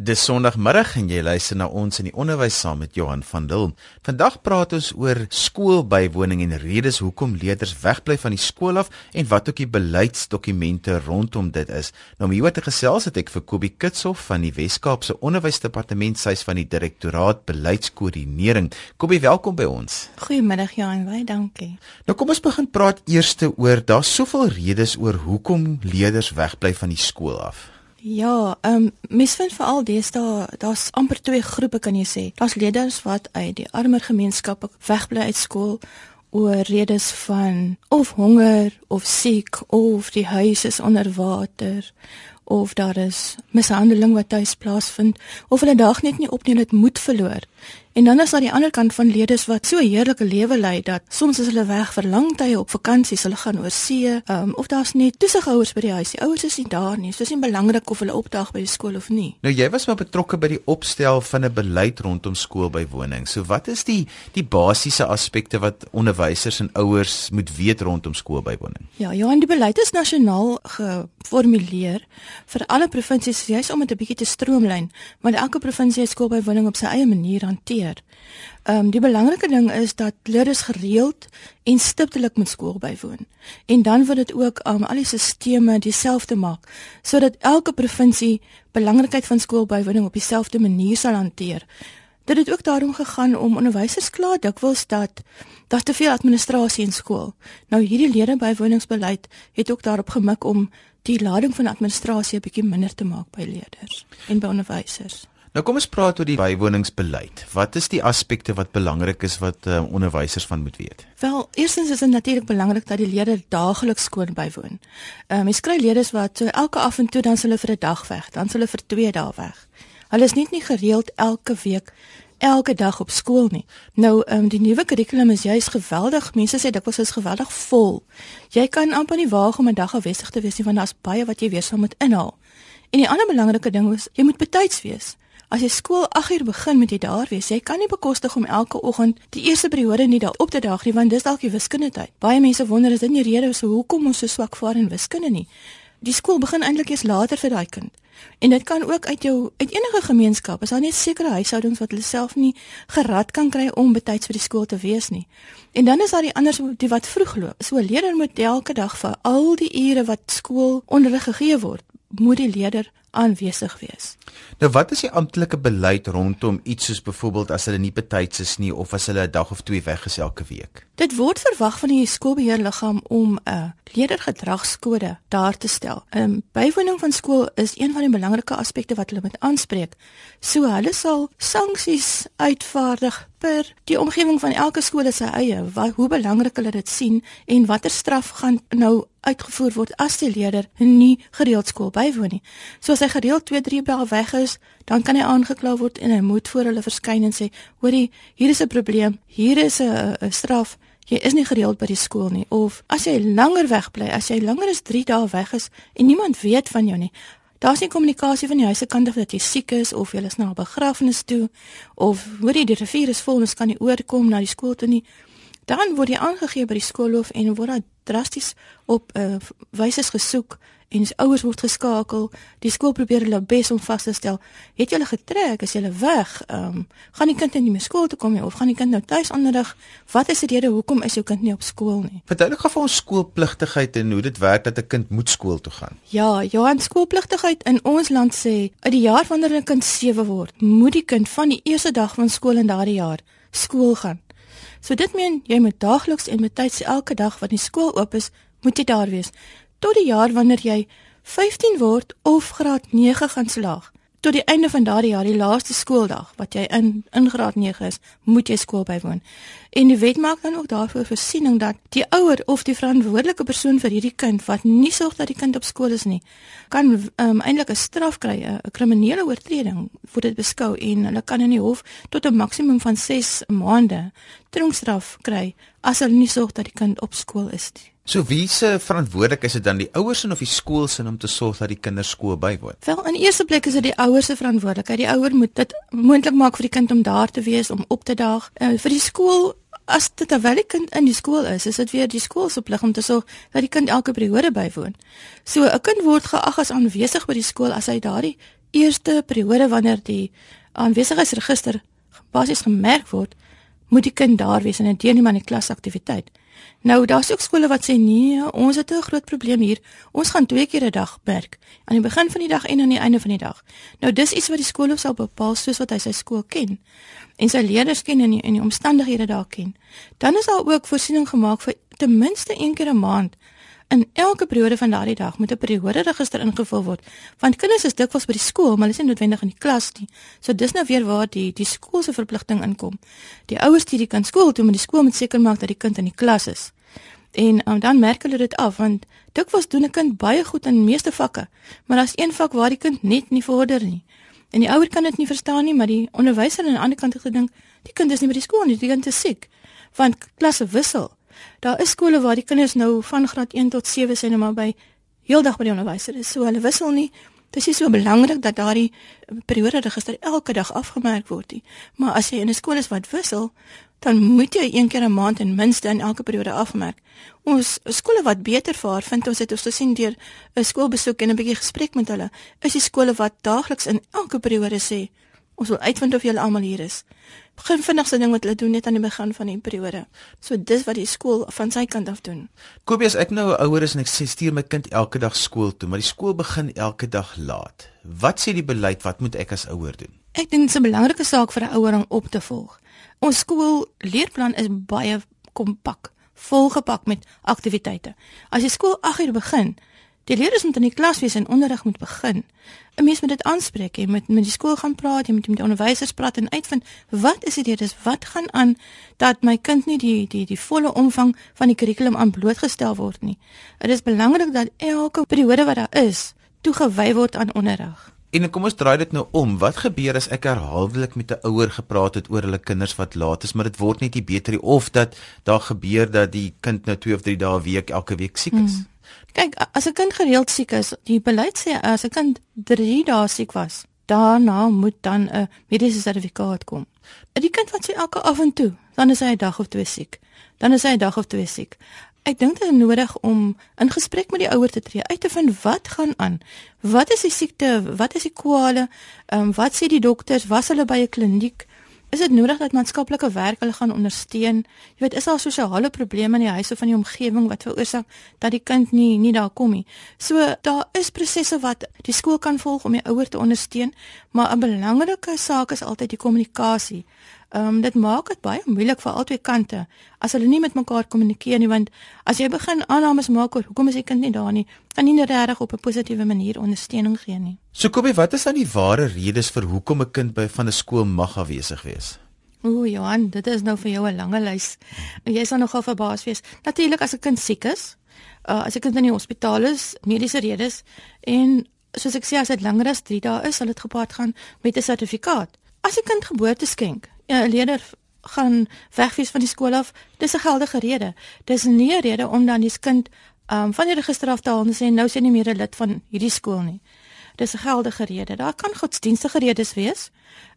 Dis Sondagmiddag en jy luister na ons in die onderwys saam met Johan van Dil. Vandag praat ons oor skoolbywoning en redes hoekom leerders wegbly van die skool af en wat ook die beleidsdokumente rondom dit is. Nou om hieroor te gesels het ek vir Kobie Kitshof van die Wes-Kaapse Onderwysdepartement sies van die Direktoraat Beleidskoördinering. Kobie, welkom by ons. Goeiemiddag Johan, baie dankie. Nou kom ons begin praat eers oor daar's soveel redes oor hoekom leerders wegbly van die skool af. Ja, ehm um, mens vind veral deesdae daar's amper twee groepe kan jy sê. Daar's leerders wat uit die armer gemeenskappe wegbly uit skool oor redes van of honger of siek of die huis is onder water of daar is mishandeling wat tuis plaasvind of hulle dag net nie op nie, hulle moed verloor. En dan is daar die ander kant van leerders wat so 'n heerlike lewe lei dat soms is hulle weg vir lang tye op vakansies, hulle gaan oor see, um, of daar's net toesighouers by die huis. Die ouers is nie daar nie. So is nie belangrik of hulle opdag by die skool of nie. Nou jy was maar betrokke by die opstel van 'n beleid rondom skoolbywoning. So wat is die die basiese aspekte wat onderwysers en ouers moet weet rondom skoolbywoning? Ja, Johan, die beleid is nasionaal geformuleer vir alle provinsies, juis om dit 'n bietjie te stroomlyn, want elke provinsie het skoolbywoning op sy eie manier hanteer hanteer. Ehm um, die belangrike ding is dat leerders gereeld en stiptelik met skool bywoon. En dan word dit ook um, al die sisteme dieselfde maak sodat elke provinsie belangrikheid van skoolbywoning op dieselfde manier sal hanteer. Dit het ook daarom gegaan om onderwysers klaar dikwels dat daar te veel administrasie in skool. Nou hierdie leerderbywoningsbeleid het ook daarop gemik om die lading van administrasie 'n bietjie minder te maak by leerders en by onderwysers. Nou kom ons praat oor die bywoningsbeleid. Wat is die aspekte wat belangrik is wat uh, onderwysers van moet weet? Wel, eerstens is dit natuurlik belangrik dat die leerder daagliks skool bywoon. Ehm um, mens kry leerders wat so elke af en toe dan hulle vir 'n dag weg, dan hulle vir 2 dae weg. Hulle is nie nie gereeld elke week elke dag op skool nie. Nou, ehm um, die nuwe kurrikulum is juist geweldig. Mense sê dit was geweldig vol. Jy kan amper nie waag om 'n dag afwesig te wees nie want daar's baie wat jy weer sal moet inhaal. En die ander belangrike ding is jy moet betyds wees. As jy skool 8uur begin met jy daar wees, jy kan nie bekostig om elke oggend die eerste periode nie daar op te daag nie, want dis dalk die wiskunde tyd. Baie mense wonder is dit nie rede so hoekom ons so swak vaar in wiskunde nie. Die skool begin eintlik eers later vir daai kind. En dit kan ook uit jou uit enige gemeenskap. Is daar net sekere huishoudings wat hulle self nie gerad kan kry om betyds vir die skool te wees nie. En dan is daar die ander die wat vroeg loop. So 'n leerder moet elke dag vir al die ure wat skool onderrig gegee word, moet die leerder aanwesig wees. Nou wat is die amptelike beleid rondom iets soos byvoorbeeld as hulle nie betyds is nie of as hulle 'n dag of twee weg is elke week? Dit word verwag van die skoolbeheerliggaam om 'n leerdergedragskode daar te stel. 'n um, Bywoning van skool is een van die belangrike aspekte wat hulle moet aanspreek. So hulle sal sanksies uitvaardig per die omgewing van elke skool se eie, wat hoe belangrik hulle dit sien en watter straf gaan nou uitgevoer word as die leerder nie gereeld skool bywoon nie. So as hy gereeld 2-3 dae weg is, dan kan hy aangekla word en hy moet voor hulle verskyn en sê: "Hoorie, hier is 'n probleem. Hier is 'n straf. Jy is nie gereeld by die skool nie." Of as jy langer weg bly, as jy langer as 3 dae weg is en niemand weet van jou nie, Daar's nie kommunikasie van die huise kant of dat jy siek is of jy is na 'n begrafnis toe of hoor jy die rivier is vol ons kan nie oorkom na die skool toe nie. Dan word jy aangegee by die skoolhof en word daar drasties op uh, wyse gesoek en die ouers word geskakel. Die skool probeer hulle bes om vas te stel. Het jy hulle getrek as jy hulle weg? Ehm um, gaan die kind nie meer skool toe kom nie of gaan die kind nou tuis onderrig? Wat is die rede hoekom is jou kind nie op skool nie? Verduidelik gou vir ons skoolpligtigheid en hoe dit werk dat 'n kind moet skool toe gaan. Ja, Johan, skoolpligtigheid in ons land sê uit die jaar wanneer 'n kind 7 word, moet die kind van die eerste dag van skool in daardie jaar skool gaan. So dit meen jy moet daagliks en met tyd elke dag wat die skool oop is, moet jy daar wees tot die jaar wanneer jy 15 word of graad 9 gaan slaag. Tot die einde van daardie jaar, die laaste skooldag wat jy in in graad 9 is, moet jy skool bywoon. En die wet maak dan ook daarvoor voorsiening dat die ouer of die verantwoordelike persoon vir hierdie kind wat nie sorg dat die kind op skool is nie, kan um, eintlik 'n straf kry, 'n kriminele oortreding word dit beskou en hulle kan in die hof tot 'n maksimum van 6 maande tronkstraf kry as hulle nie sorg dat die kind op skool is nie. So wie se verantwoordelik is dit dan die ouers en of die skool se om te sorg dat die kinders skool bywoon? Wel, in eerste plek is dit die ouers se verantwoordelikheid. Die ouer moet dit moontlik maak vir die kind om daar te wees, om op te daag. Uh, vir die skool as dit terwyl die kind in die skool is, is dit weer die skool se plig om te sorg dat die kind elke periode bywoon. So 'n kind word geag as aanwesig by die skool as hy daardie eerste periode wanneer die aanwesigheidsregister basies gemerk word, moet die kind daar wees en deel nie maar 'n klasaktiwiteit. Nou daar's ook skole wat sê nee, ons het 'n groot probleem hier. Ons gaan twee keer 'n dag werk, aan die begin van die dag en aan die einde van die dag. Nou dis iets wat die skool sal bepaal soos wat hy sy skool ken en sy leerders ken en die, en die omstandighede daar ken. Dan is daar ook voorsiening gemaak vir ten minste een keer 'n maand In elke periode van daardie dag moet 'n periode register ingevul word. Want kinders is dikwels by die skool, maar hulle is nie noodwendig in die klas nie. So dis nou weer waar die die skool se verpligting inkom. Die ouers stuur die kind skool toe, maar die skool moet seker maak dat die kind in die klas is. En um, dan merk hulle dit af want dikwels doen 'n kind baie goed in meeste vakke, maar daar's een vak waar die kind net nie vorder nie. En die ouer kan dit nie verstaan nie, maar die onderwyser aan die ander kant het gedink, die kind is nie by die skool nie, die kind is siek. Want klasse wissel. Daar is skole waar die kinders nou van graad 1 tot 7 sien maar by heeldag by die onderwyser is. So hulle wissel nie. Dit is so belangrik dat daardie periode register elke dag afgemerk word nie. Maar as jy in 'n skool is wat wissel, dan moet jy een keer 'n maand ten minste in elke periode afmerk. Ons skole wat beter vaar, vind ons het ons gesien deur 'n skoolbesoek en 'n bietjie gesprek met hulle, is die skole wat daagliks in elke periode sê Ons wil uitvind of julle almal hier is. Begin vinnig se ding wat hulle doen net aan die begin van die periode. So dis wat die skool van sy kant af doen. Kobies, ek nou 'n ouer is en ek sê stuur my kind elke dag skool toe, maar die skool begin elke dag laat. Wat sê die beleid? Wat moet ek as ouer doen? Ek dink dit is 'n belangrike saak vir 'n ouer om op te volg. Ons skool leerplan is baie kompak, volgepak met aktiwiteite. As die skool 8:00 begin, Die leerders moet in die klas wees en onderrig moet begin. 'n Mens moet dit aanspreek, jy moet met die skool gaan praat, jy moet met die onderwysers praat en uitvind wat is dit is wat gaan aan dat my kind nie die die die volle omvang van die kurrikulum aan blootgestel word nie. Dit is belangrik dat elke periode wat daar is, toegewy word aan onderrig. En kom ons draai dit nou om. Wat gebeur as ek herhaaldelik met 'n ouer gepraat het oor hulle kinders wat laat is, maar dit word net nie beter nie of dat daar gebeur dat die kind nou 2 of 3 dae week elke week siek is? Hmm. Kyk, as 'n kind gereeld siek is, die beleid sê as 'n kind 3 dae siek was, daarna moet dan 'n mediese sertifikaat kom. Die kind wat sê elke af en toe, dan is hy 'n dag of twee siek. Dan is hy 'n dag of twee siek. Ek dink dit is nodig om in gesprek met die ouer te tree uit te vind wat gaan aan. Wat is die siekte? Wat is die kwale? Ehm um, wat sê die dokters? Was hulle by 'n kliniek? is dit nodig dat maatskaplike werk hulle gaan ondersteun? Jy weet, is daar sosiale probleme in die huis of in die omgewing wat veroorsaak dat die kind nie nie daar kom nie? So daar is prosesse wat die skool kan volg om die ouer te ondersteun, maar 'n belangrike saak is altyd die kommunikasie. Ehm um, dit maak dit baie moeilik vir albei kante as hulle nie met mekaar kommunikeer nie want as jy begin aannames maak oor hoekom is die kind nie daar nie, kan nie regtig op 'n positiewe manier ondersteuning gee nie. So Kobie, wat is dan die ware redes vir hoekom 'n kind by van 'n skool mag afwesig wees? Ooh Johan, dit is nou vir jou 'n lange lys. Jy sal nogal verbaas wees. Natuurlik as 'n kind siek is, uh, as 'n kind in die hospitaal is, mediese redes en soos ek sê as dit langer as 3 dae is, sal dit gepaard gaan met 'n sertifikaat. As 'n kind geboorte skenk, 'n leerder gaan wegwees van die skool af, dis 'n geldige rede. Dis nie 'n rede om dan die kind um, van die register af te haal en sê nou sien nie meer 'n lid van hierdie skool nie. Dis 'n geldige rede. Daar kan godsdienstige redes wees.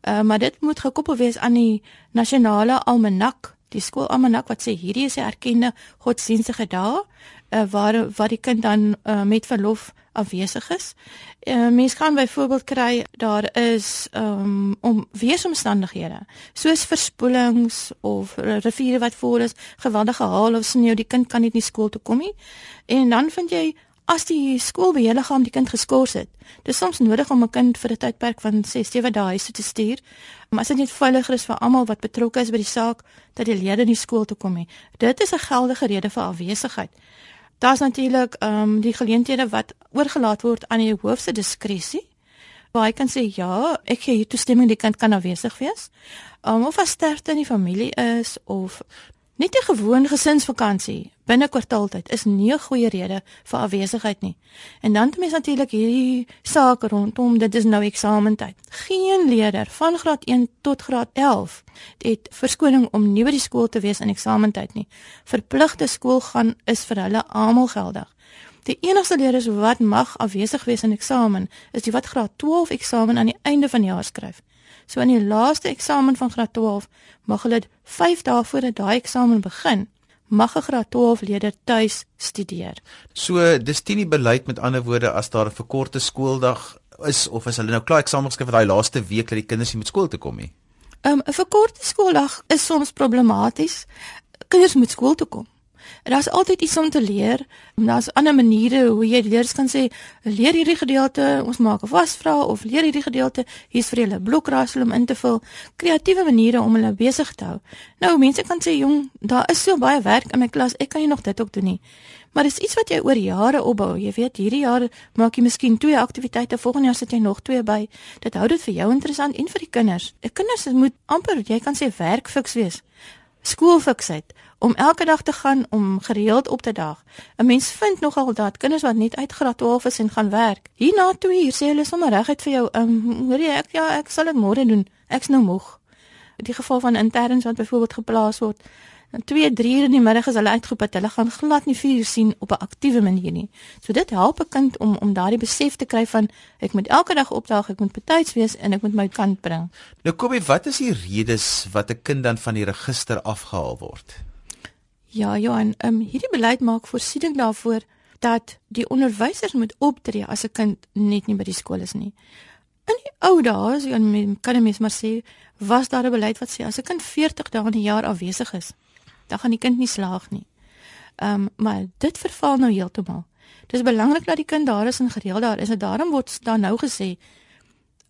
Uh, maar dit moet gekoppel wees aan die nasionale almanak, die skoolalmanak wat sê hierdie is 'n erkende godsdienstige dae uh, waar wat die kind dan uh, met verlof afwesig is. Uh, mens kan byvoorbeeld kry daar is um, om weeromstandighede soos verspoelings of riviere wat vol is, geweldige haal of sneeu, die kind kan nie na skool toe kom nie. En dan vind jy as die skoolbeheerliggaam die kind geskort het. Dis soms nodig om 'n kind vir 'n tydperk van 6, 7 dae huis toe te stuur. Maar as dit net veiliger is vir almal wat betrokke is by die saak dat die leerder nie skool toe kom nie. Dit is 'n geldige rede vir afwesigheid. Daar's natuurlik ehm um, die geleenthede wat oorgelaat word aan die hoof se diskresie. Waar hy kan sê ja, ek gee hier toestemming die kind kan afwesig wees. Um, of as sterfte in die familie is of Net 'n gewone gesinsvakansie binne kwartaaltyd is nie 'n goeie rede vir afwesigheid nie. En dan het mens natuurlik hierdie saak rondom dit is nou eksamentyd. Geen leerder van graad 1 tot graad 11 het verskoning om nie by die skool te wees in eksamentyd nie. Verpligte skoolgaan is vir hulle almal geldig. Die enigste leerders wat mag afwesig wees in eksamen is die wat graad 12 eksamen aan die einde van die jaar skryf. So in die laaste eksamen van graad 12 mag hulle 5 dae voor daai eksamen begin, mag 'n graad 12 leerder tuis studeer. So dis teen die beleid met ander woorde as daar 'n verkorte skooldag is of is hulle nou klaar eksamen geskryf vir daai laaste week dat die kinders nie met skool toe kom nie? Um, 'n verkorte skooldag is soms problematies. Kinders moet skool toe kom. En daar's altyd iets om te leer. Daar's ander maniere hoe jy leerders kan sê, leer hierdie gedeelte, ons maak 'n vasvra of leer hierdie gedeelte, hier's vir julle blokrasel om in te vul. Kreatiewe maniere om hulle besig te hou. Nou mense kan sê, "Jong, daar is so baie werk in my klas, ek kan nie nog dit ook doen nie." Maar dis iets wat jy oor jare opbou. Jy weet, hierdie jaar maak jy miskien twee aktiwiteite, volgende jaar sit jy nog twee by. Dit hou dit vir jou interessant en vir die kinders. Die kinders moet amper, jy kan sê werkfiks wees. Skoolfiksheid om elke dag te gaan om gereeld op te dag. 'n Mens vind nogal dat kinders wat net uit graad 12 is en gaan werk. Hierna toe hier sê hulle sommer reguit vir jou, um, hoor jy ek ja, ek sal dit môre doen. Ek's nou moeg. In die geval van interns wat byvoorbeeld geplaas word, 2, 3 in die middag is hulle uitgeroep dat hulle gaan glad nie vuur sien op 'n aktiewe manier nie. So dit help 'n kind om om daardie besef te kry van ek moet elke dag opdaag, ek moet betyds wees en ek moet my kant bring. Nou Kobie, wat is die redes wat 'n kind dan van die register afgehaal word? Ja, ja, en ehm um, hierdie beleid maak voorsiening daarvoor dat die onderwysers moet optree as 'n kind net nie by die skool is nie. In die ou dae, so kan 'n mens maar sê, was daar 'n beleid wat sê as 'n kind 40 dae in die jaar afwesig is, dan gaan die kind nie slaag nie. Ehm um, maar dit verval nou heeltemal. Dit is belangrik dat die kind daar is en gereeld daar is. En daarom word daar nou gesê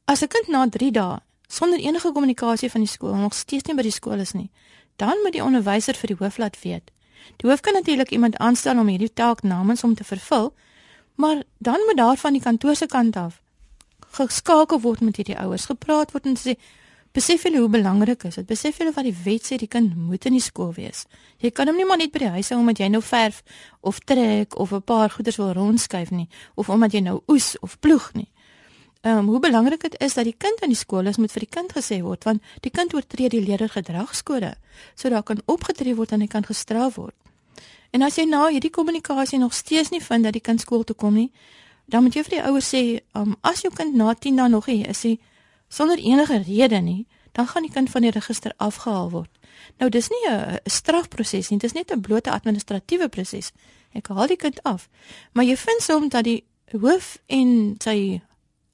as 'n kind na 3 dae sonder enige kommunikasie van die skool nog steeds nie by die skool is nie, dan moet die onderwyser vir die hoof laat weet. Die hoof kan natuurlik iemand aanstel om hierdie taak namens hom te vervul, maar dan moet daar van die kantoor se kant af geskakel word met hierdie ouers, gepraat word en sê Besef julle hoe belangrik is dit? Besef julle wat die wet sê die kind moet in die skool wees. Jy kan hom nie maar net by die huis hou omdat jy nou verf of trek of 'n paar goeders wil rondskuif nie of omdat jy nou oes of ploeg nie. Ehm um, hoe belangrik dit is dat die kind aan die skool is moet vir die kind gesê word want die kind oortree die leerdergedragskode. So daar kan opgetree word en hy kan gestraf word. En as jy nou hierdie kommunikasie nog steeds nie vind dat die kind skool toe kom nie, dan moet jy vir die ouers sê, um, as jou kind na 10 dae nog hier is, sê sonder enige rede nie, dan gaan die kind van die register afgehaal word. Nou dis nie 'n strafproses nie, dis net 'n blote administratiewe proses. Ek haal die kind af. Maar jy vind soms dat die hoof en sy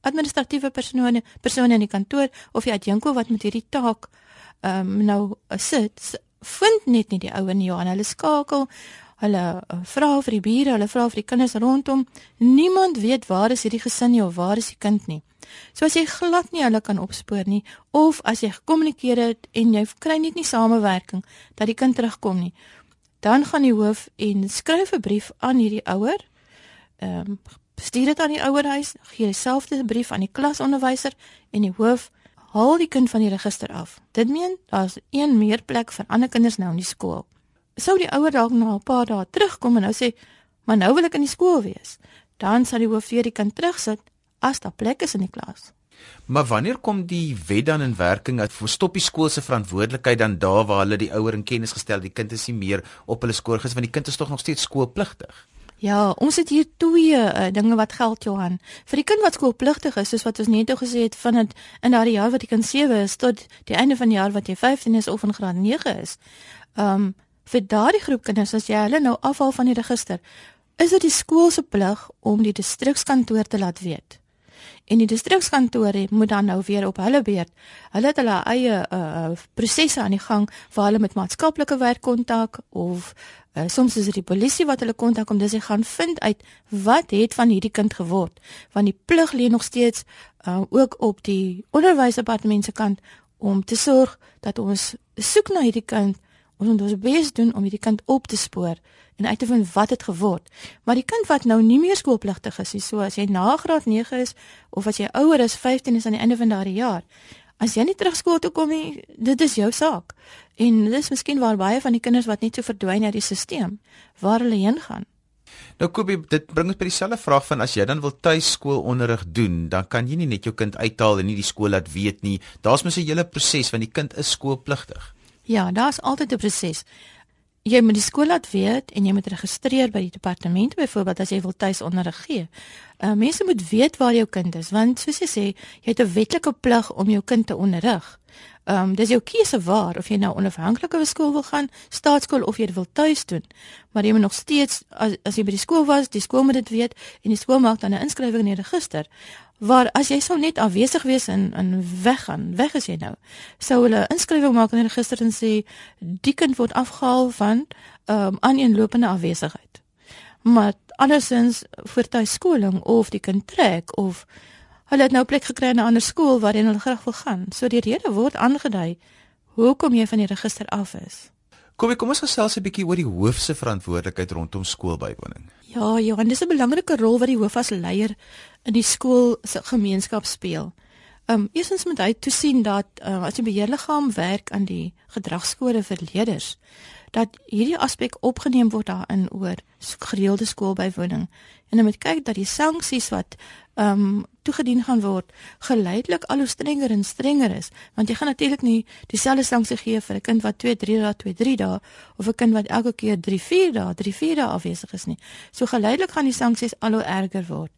administratiewe persone, persone in die kantoor of die adjunko wat met hierdie taak ehm um, nou sit, vind net nie die ouer nie. Ja, hulle skakel Hulle uh, vra vir die bure, hulle vra vir die kinders rondom. Niemand weet waar is hierdie gesin nie of waar is die kind nie. So as jy glad nie hulle kan opspoor nie of as jy gekommunikeer het en jy kry net nie samewerking dat die kind terugkom nie, dan gaan die hoof en skryf 'n brief aan hierdie ouer. Ehm um, stuur dit aan die ouerhuis, gee dieselfde brief aan die klasonderwyser en die hoof haal die kind van die register af. Dit meen daar's een meer plek vir ander kinders nou in die skool sou die ouer dalk na 'n paar dae terugkom en nou sê, "Maar nou wil ek in die skool wees." Dan sal die hoof weer die kind terugsit as daar plek is in die klas. Maar wanneer kom die wet dan in werking dat verstop die skool se verantwoordelikheid dan daar waar hulle die ouer in kennis gestel die kind is nie meer op hulle skool gesit want die kind is tog nog steeds skoolpligtig. Ja, ons het hier twee uh, dinge wat geld Johan. Vir die kind wat skoolpligtig is, soos wat ons net nou gesê het van dit in daardie jaar wat die kind 7 is tot die einde van die jaar wat jy 15 is of in graad 9 is. Um vir daardie groep kinders as jy hulle nou afhaal van die register, is dit die skool se plig om die distrikskantoor te laat weet. En die distrikskantore moet dan nou weer op hulle beurt. Hulle het hulle eie uh prosesse aan die gang waar hulle met maatskaplike werk kontak of uh, soms is dit die polisie wat hulle kontak om dis hy gaan vind uit wat het van hierdie kind geword. Want die plig lê nog steeds uh ook op die onderwysdepartement se kant om te sorg dat ons soek na hierdie kind Ons moet ons bes doen om hierdie kind op te spoor en uit te vind wat het geword. Maar die kind wat nou nie meer skoolpligtig is nie, so as jy na graad 9 is of as jy ouer is 15 is aan die einde van daardie jaar, as jy nie terug skool toe kom nie, dit is jou saak. En dit is miskien waar baie van die kinders wat net so verdwyn uit die stelsel, waar hulle heen gaan. Nou Kobie, dit bring ons by dieselfde vraag van as jy dan wil tuiskoolonderrig doen, dan kan jy nie net jou kind uithaal en nie die skool laat weet nie. Daar's mos 'n hele proses want die kind is skoolpligtig. Ja, daar's altyd 'n proses. Jy moet die skool laat weet en jy moet registreer by die departement byvoorbeeld as jy wil tuisonderrig gee. Uh mense moet weet waar jou kind is want soos jy sê, jy het 'n wetlike plig om jou kind te onderrig. Ehm um, dis jou keuse waar of jy nou onafhanklike skool wil gaan, staatskool of jy wil tuis doen. Maar jy moet nog steeds as as jy by die skool was, die skool moet dit weet en die skool maak dan 'n inskrywing in die register. waar as jy sou net afwesig wees en en weggaan, weg is jy nou. Sou hulle inskrywing maak in die register en sê die kind word afgehaal van ehm um, aaneenlopende afwesigheid. Maar andersins vir tuiskoling of die kind trek of hulle het nou plek gekry in 'n ander skool waarheen hulle graag wil gaan. So die rede word aangedui hoekom jy van die register af is. Kom ek kom ons gesels 'n bietjie oor die hoof se verantwoordelikheid rondom skoolbywoning. Ja, Johan, dis 'n belangrike rol wat die hoof as leier in die skool se gemeenskap speel. Um eerstens moet hy toesien dat uh, as die beheerliggaam werk aan die gedragskode vir leerders, dat hierdie aspek opgeneem word daarin oor gereelde skoolbywoning. En dan moet kyk dat die sanksies wat ehm um, toegedien gaan word geleidelik al hoe strenger en strenger is want jy gaan natuurlik nie dieselfde sanksie gee vir 'n kind wat 2 3 dae 2 3 dae of 'n kind wat elke keer 3 4 dae 3 4 dae afwesig is nie. So geleidelik gaan die sanksies al hoe erger word.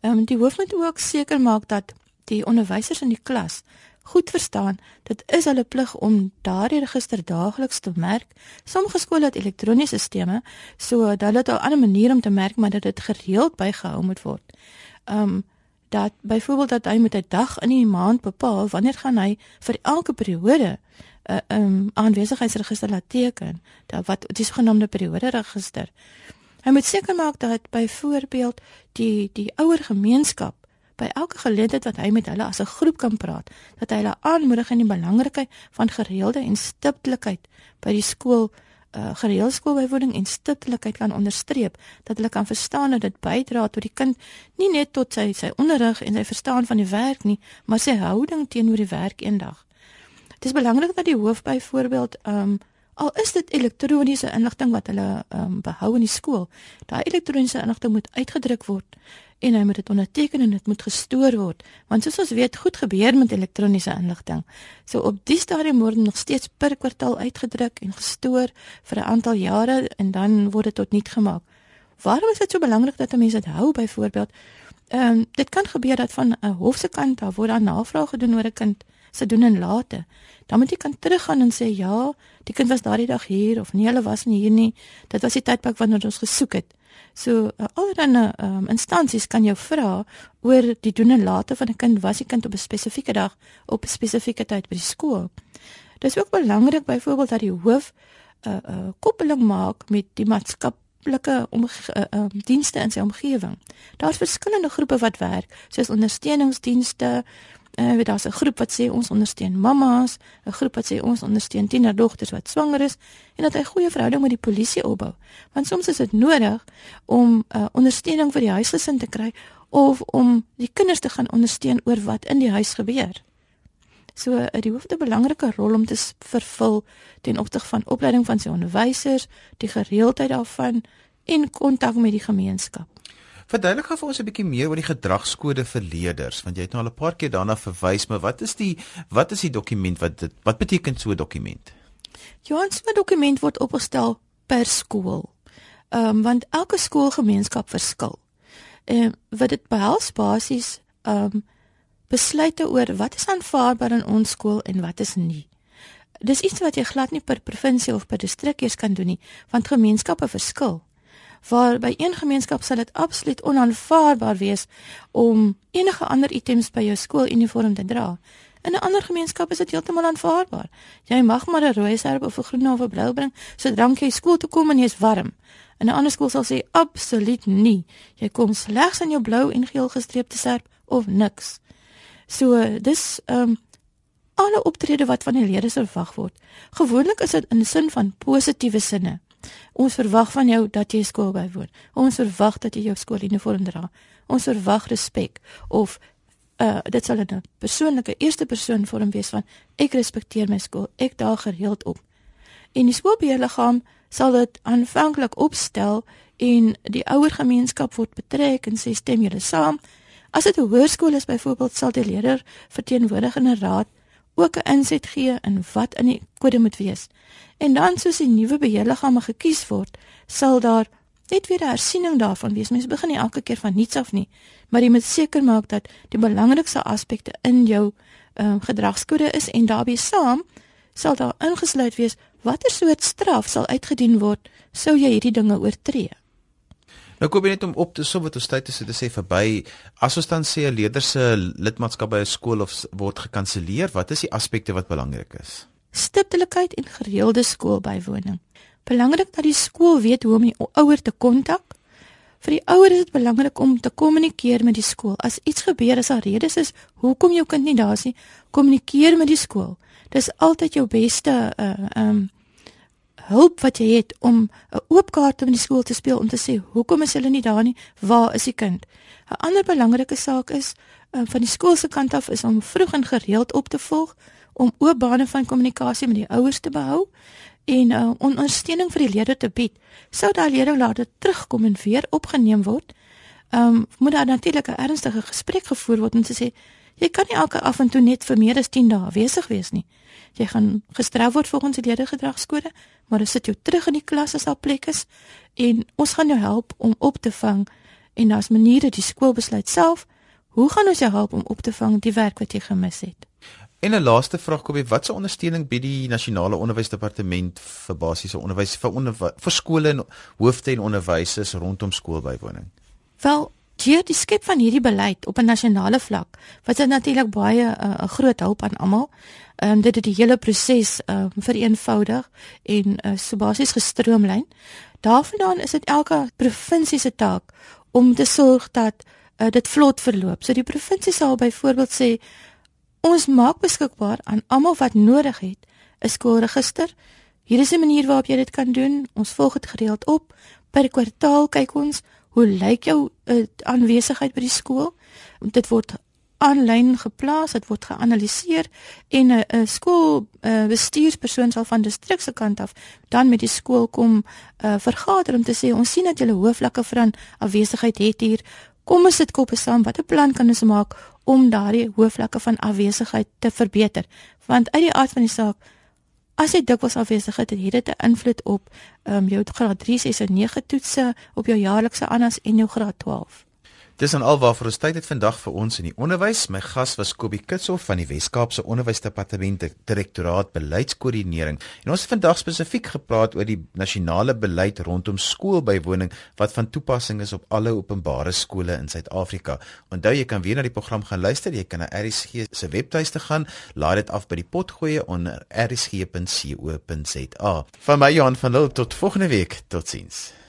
Ehm um, die hoof moet ook seker maak dat die onderwysers in die klas goed verstaan, dit is hulle plig om daardie register daagliks te merk. Sommige skole het elektroniese stelsels, so dat dit 'n ander manier om te merk, maar dat dit gereeld bygehou moet word. Um dat byvoorbeeld dat hy met 'n dag in die maand bepaal wanneer gaan hy vir elke periode 'n uh, um aanwesigheidsregister laat teken, dat wat die sogenaamde periode register. Hy moet seker maak dat byvoorbeeld die die ouer gemeenskap by elke geleentheid wat hy met hulle as 'n groep kan praat, dat hy hulle aanmoedig in die belangrikheid van gereelde en stiptelikheid by die skool uh, gereelde skoolbywoning en stiptelikheid kan onderstreep dat hulle kan verstaan dat dit bydra tot die kind nie net tot sy sy onderrig en sy verstaan van die werk nie, maar sy houding teenoor die werk eendag. Dit is belangrik dat die hoof byvoorbeeld um al is dit elektroniese inligting wat hulle um behou in die skool, daai elektroniese inligting moet uitgedruk word en hy moet dit onderteken en dit moet gestoor word want soos ons weet goed gebeur met elektroniese inligting. So op die stadium word nog steeds per kwartaal uitgedruk en gestoor vir 'n aantal jare en dan word dit tot niet gemaak. Waarom is dit so belangrik dat mense dit hou byvoorbeeld? Ehm um, dit kan gebeur dat van 'n hof se kant daar word daar navraag gedoen oor 'n kind se doen en late. Dan moet jy kan teruggaan en sê ja, die kind was daardie dag hier of nee, hulle was nie hier nie. Dit was die tydperk wanneer ons gesoek het. So uh, allerlei um, instansies kan jou vra oor die doen en late van 'n kind was die kind op 'n spesifieke dag op 'n spesifieke tyd by die skool. Dit is ook belangrik byvoorbeeld dat die hoof 'n uh, uh, koppeling maak met die maatskaplike uh, uh, dienste in sy omgewing. Daar's verskillende groepe wat werk, soos ondersteuningsdienste, Uh, daar's 'n groep wat sê ons ondersteun mammas, 'n groep wat sê ons ondersteun tienerdogters wat swanger is en dat hy goeie verhouding met die polisie opbou. Want soms is dit nodig om uh, ondersteuning vir die huisgesin te kry of om die kinders te gaan ondersteun oor wat in die huis gebeur. So uh, die hoofde belangrike rol om te vervul ten opsigte van opleiding van sy onderwysers, die gereeldheid daarvan en kontak met die gemeenskap. Verduidelik gou vir ons 'n bietjie meer oor die gedragskode vir leerders, want jy het nou al 'n paar keer daarna verwys, maar wat is die wat is die dokument wat dit wat beteken so 'n dokument? Ja, 'n dokument word opgestel per skool. Ehm um, want elke skoolgemeenskap verskil. Ehm um, wat dit behels basies ehm um, besluite oor wat is aanvaarbaar in ons skool en wat is nie. Dis iets wat jy glad nie per provinsie of per distrik eers kan doen nie, want gemeenskappe verskil waar by een gemeenskap sal dit absoluut onaanvaarbaar wees om enige ander items by jou skooluniform te dra. In 'n ander gemeenskap is dit heeltemal aanvaarbaar. Jy mag maar 'n rooi serp of 'n groen of 'n blou bring sodat jy skool toe kom en jy is warm. In 'n ander skool sal sê absoluut nie. Jy kom slegs in jou blou en geel gestreepte serp of niks. So dis ehm um, alle optrede wat van die leerders verwag word. Gewoonlik is dit in sin van positiewe sinne. Ons verwag van jou dat jy skool bywoon. Ons verwag dat jy jou skooluniform dra. Ons verwag respek of uh dit sal 'n persoonlike eerste persoon vorm wees van ek respekteer my skool. Ek daag gereeld op. En die skoolbeheerliggaam sal dit aanvanklik opstel en die ouer gemeenskap word betrek en sê stem julle saam. As dit 'n hoërskool is byvoorbeeld sal die leerder verteenwoordig in 'n raad ook 'n inset gee in wat in die kode moet wees. En dan soos die nuwe beheerliggame gekies word, sal daar net weer 'n hersiening daarvan wees. Mense begin nie elke keer van niets af nie, maar jy moet seker maak dat die belangrikste aspekte in jou um, gedragskode is en daarbey saam sal daar ingesluit wees watter soort straf sal uitgedien word sou jy hierdie dinge oortree. Nou kom jy net om op te som wat ons tyd is te sê verby. As ons dan sê 'n leerder se lidmaatskap by 'n skool of word gekanselleer, wat is die aspekte wat belangrik is? Stiptelikheid en gereelde skoolbywoning. Belangrik dat die skool weet hoe om die ouer te kontak. Vir die ouer is dit belangrik om te kommunikeer met die skool. As iets gebeur, as daar redes is hoekom jou kind nie daar is nie, kommunikeer met die skool. Dis altyd jou beste uh um hulp wat jy het om 'n oop kaart in die skool te speel om te sê hoekom is hulle nie daar nie? Waar is die kind? 'n Ander belangrike saak is um, van die skool se kant af is om vroeg en gereeld op te volg om oop bane van kommunikasie met die ouers te behou en uh, ondersteuning vir die leerders te bied. Sou daai leerders later terugkom en weer opgeneem word, um, moet daar natuurlik 'n ernstige gesprek gevoer word om te sê jy kan nie elke af en toe net vir meer as 10 dae afwesig wees nie. Jy gaan gestraf word volgens die leergedragskode, maar jy sit jou terug in die klas as daar plek is en ons gaan jou help om op te vang en daar's maniere die skool besluit self hoe gaan ons jou help om op te vang die werk wat jy gemis het. En 'n laaste vraag kom by watse ondersteuning bied die nasionale onderwysdepartement vir basiese onderwys vir onderwys vir skole en hoofde en onderwysers rondom skoolbywoning? Wel, deur die skep van hierdie beleid op 'n nasionale vlak, wat dit natuurlik baie uh, 'n uh, groot hulp aan almal. Ehm um, dit het die hele proses ehm um, vereenvoudig en uh, so basies gestroomlyn. Daarvandaan is dit elke provinsie se taak om te sorg dat uh, dit vlot verloop. So die provinsie sal byvoorbeeld sê Ons maak beskikbaar aan almal wat nodig het 'n skoolregister. Hier is 'n manier waarop jy dit kan doen. Ons volg dit gereeld op. Per kwartaal kyk ons hoe lyk jou uh, aanwesigheid by die skool. Dit word aanlyn geplaas, dit word geanaliseer en 'n uh, skool uh, bestuurspersoon sal van distrik se kant af dan met die skool kom uh, vergader om te sê ons sien dat julle hoofvlakke van afwesigheid het hier. Kom ons sit koppe saam, watter plan kan ons maak om daardie hoofvlakke van afwesigheid te verbeter. Want uit die aard van die saak as jy dikwels afwesig is, het dit 'n invloed op ehm um, jou graad 3, 6 en 9 toetse, op jou jaarlikse ANAS en jou graad 12. Dis aan alwaar ons tyd het vandag vir ons in die onderwys. My gas was Kobie Kitshof van die Wes-Kaapse Onderwysdepartement Direktoraat Beleidskoördinering. En ons het vandag spesifiek gepraat oor die nasionale beleid rondom skoolbywoning wat van toepassing is op alle openbare skole in Suid-Afrika. Onthou jy kan weer na die program gaan luister. Jy kan na RSG se webtuiste gaan, laai dit af by die potgoeie onder rsg.co.za. Van my Johan van Lille tot volgende week. Totsiens.